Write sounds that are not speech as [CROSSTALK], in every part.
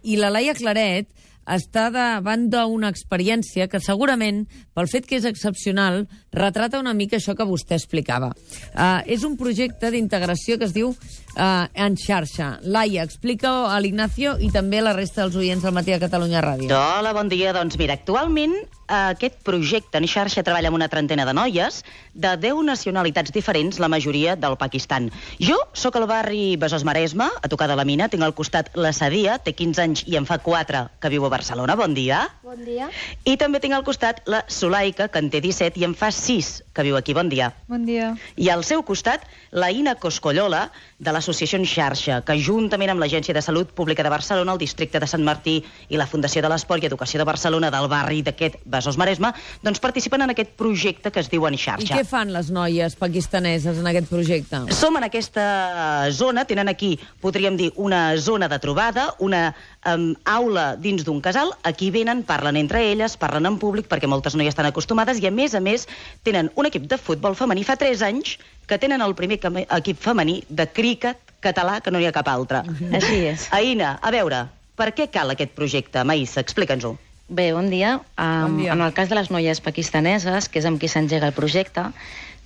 I la Laia Claret està davant d'una experiència que segurament, pel fet que és excepcional, retrata una mica això que vostè explicava. Uh, és un projecte d'integració que es diu uh, En xarxa. Laia, explica a l'Ignacio i també a la resta dels oients del Matí de Catalunya Ràdio. Hola, bon dia. Doncs mira, actualment eh, aquest projecte en xarxa treballa amb una trentena de noies de 10 nacionalitats diferents, la majoria del Pakistan. Jo sóc al barri Besòs Maresme, a tocar de la mina, tinc al costat la Sadia, té 15 anys i en fa 4 que viu a Barcelona. Bon dia. Bon dia. I també tinc al costat la Sulaika, que en té 17 i en fa 6 que viu aquí. Bon dia. Bon dia. I al seu costat, la Ina Coscollola, de l'associació en xarxa, que juntament amb l'Agència de Salut Pública de Barcelona, el districte de Sant Martí i la Fundació de l'Esport i Educació de Barcelona del barri d'aquest Besòs Maresme, doncs participen en aquest projecte que es diu En I xarxa. què fan les noies pakistaneses en aquest projecte? Som en aquesta zona, tenen aquí, podríem dir, una zona de trobada, una um, aula dins d'un casal, aquí venen, parlen entre elles, parlen en públic, perquè moltes noies estan acostumades, i a més a més tenen un equip de futbol femení fa 3 anys que tenen el primer equip femení de críquet català que no n'hi ha cap altre. Així és. Aina, a veure, per què cal aquest projecte? Maïssa, explica'ns-ho. Bé, bon dia. Um, Bon dia. En el cas de les noies pakistaneses, que és amb qui s'engega el projecte,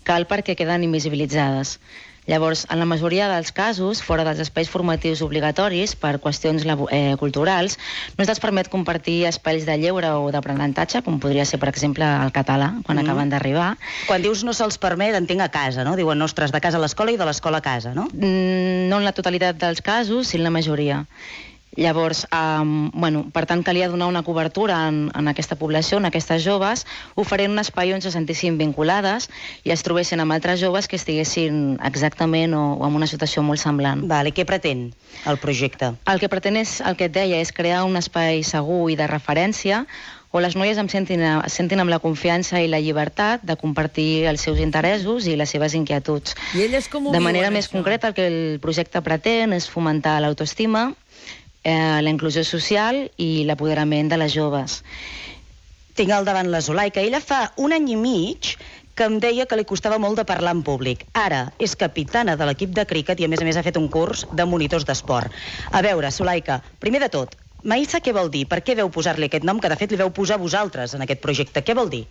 cal perquè queden invisibilitzades. Llavors, en la majoria dels casos, fora dels espais formatius obligatoris, per qüestions eh, culturals, no se'ls permet compartir espais de lleure o d'aprenentatge, com podria ser, per exemple, el català, quan Mm. acaben d'arribar. Quan dius no se'ls permet, entenc a casa, no? Diuen, ostres, de casa a l'escola i de l'escola a casa, no? Mm, no en la totalitat dels casos, sí en la majoria. Llavors, um, bueno, per tant, calia donar una cobertura en, en aquesta població, en aquestes joves, oferint un espai on se sentissin vinculades i es trobessin amb altres joves que estiguessin exactament o, o en una situació molt semblant. Vale, què pretén el projecte? El que pretén és, el que et deia, és crear un espai segur i de referència on les noies em sentin, sentin amb la confiança i la llibertat de compartir els seus interessos i les seves inquietuds. I elles com ho De viuen, manera més això? concreta, el que el projecte pretén és fomentar l'autoestima, eh, la inclusió social i l'apoderament de les joves. Tinc al davant la Zulaika. Ella fa un any i mig que em deia que li costava molt de parlar en públic. Ara és capitana de l'equip de críquet i, a més a més, ha fet un curs de monitors d'esport. A veure, Zulaika, primer de tot, Maïssa què vol dir? Per què veu posar-li aquest nom que, de fet, li veu posar vosaltres en aquest projecte? Què vol dir?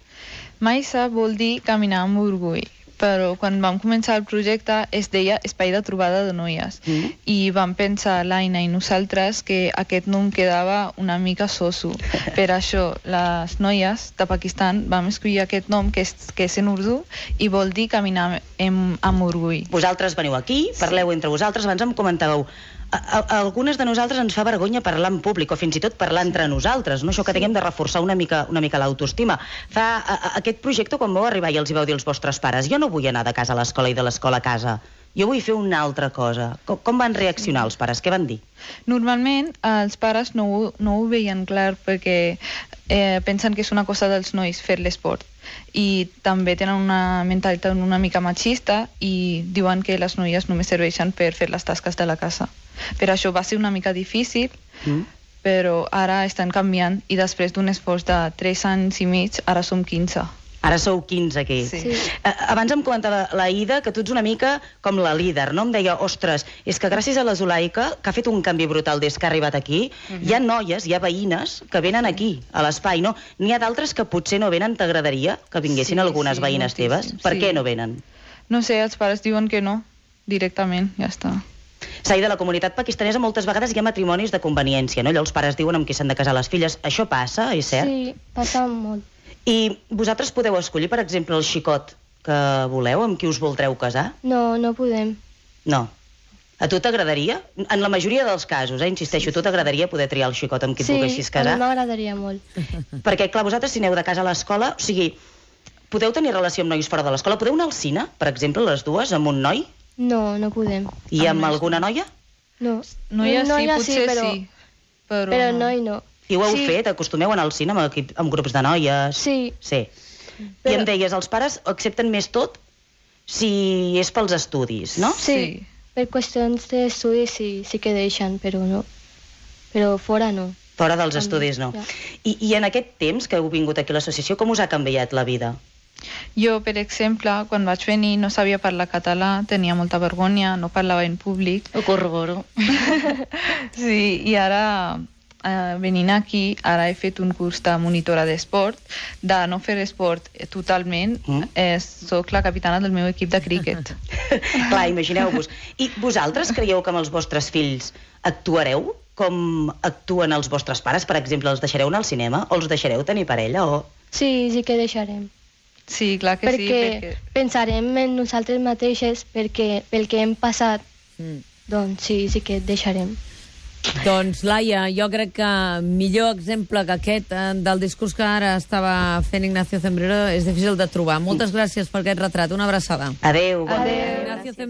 Maissa vol dir caminar amb orgull, però quan vam començar el projecte es deia Espai de Trobada de Noies Mm. i vam pensar, l'Aina i nosaltres, que aquest nom quedava una mica soso. [LAUGHS] Per això, les noies de Pakistan vam escollir aquest nom, que és, que és en urdu, i vol dir caminar amb, amb orgull. Vosaltres veniu aquí, parleu entre vosaltres, abans em comentàveu a, a, algunes de nosaltres ens fa vergonya parlar en públic o fins i tot parlar entre nosaltres, no? això que tinguem de reforçar una mica, una mica l'autoestima. Fa a, a, aquest projecte, quan vau arribar i els hi vau dir als vostres pares jo no vull anar de casa a l'escola i de l'escola a casa, jo vull fer una altra cosa. Com, com van reaccionar els pares? Què van dir? Normalment els pares no ho, no ho veien clar perquè eh, pensen que és una cosa dels nois fer l'esport i també tenen una mentalitat una mica machista i diuen que les noies només serveixen per fer les tasques de la casa. Per això va ser una mica difícil, Mm? però ara estan canviant i després d'un esforç de 3 anys i mig, ara som 15. Ara sou 15 aquí. Sí. Sí. Eh, Abans em comentava la Ida que tu ets una mica com la líder, no? Em deia, ostres, és que gràcies a la Zulaika, que ha fet un canvi brutal des que ha arribat aquí, hi ha noies, hi ha veïnes que venen aquí, a l'espai, no? N'hi ha d'altres que potser no venen, t'agradaria que vinguessin Sí, algunes sí, veïnes moltíssim, teves? Per sí. què no venen? No sé, els pares diuen que no, directament, ja està. Saida, a la comunitat pakistanesa moltes vegades hi ha matrimonis de conveniència, no? Allò els pares diuen amb qui s'han de casar les filles. Això passa, és cert? Sí, passa molt. I vosaltres podeu escollir, per exemple, el xicot que voleu, amb qui us voldreu casar? No, no podem. No. A tu t'agradaria? En la majoria dels casos, eh, insisteixo, a tu t'agradaria poder triar el xicot amb qui et sí, volguessis a casar? mi m'agradaria molt. Perquè, clar, vosaltres si aneu de casa a l'escola, o sigui, podeu tenir relació amb nois fora de l'escola? Podeu anar al cine, per exemple, les dues, amb un noi? No, no podem. I Amb amb alguna noia? No. Noia, sí, Noia potser però, sí, però, Però noi no. I ho heu Sí. fet? Acostumeu a anar al cine amb, equip, amb grups de noies? Sí, Sí. I Però- em deies, els pares accepten més tot si és pels estudis, no? sí. Per qüestions d'estudis sí, sí que deixen, però no. Però fora no. Fora dels estudis, no. ja. I, I en aquest temps que heu vingut aquí a l'associació, com us ha canviat la vida? Jo, per exemple, quan vaig venir no sabia parlar català, tenia molta vergonya, no parlava en públic. Ho corroboro. [LAUGHS] Sí, i ara eh, venint aquí, ara he fet un curs de monitora d'esport, de no fer esport eh, totalment, Mm. eh, soc la capitana del meu equip de críquet. [LAUGHS] Clar, imagineu-vos. I vosaltres creieu que amb els vostres fills actuareu com actuen els vostres pares? Per exemple, els deixareu anar al cinema? O els deixareu tenir parella? O... Sí, sí que deixarem. Sí, clar que perquè, sí, perquè... pensarem en nosaltres mateixes perquè pel que hem passat, Mm. doncs sí, sí que deixarem. Doncs, Laia, jo crec que millor exemple que aquest eh, del discurs que ara estava fent Ignacio Zembrero és difícil de trobar. Moltes gràcies per aquest retrat. Una abraçada. Adéu, bon Adéu. Zembrero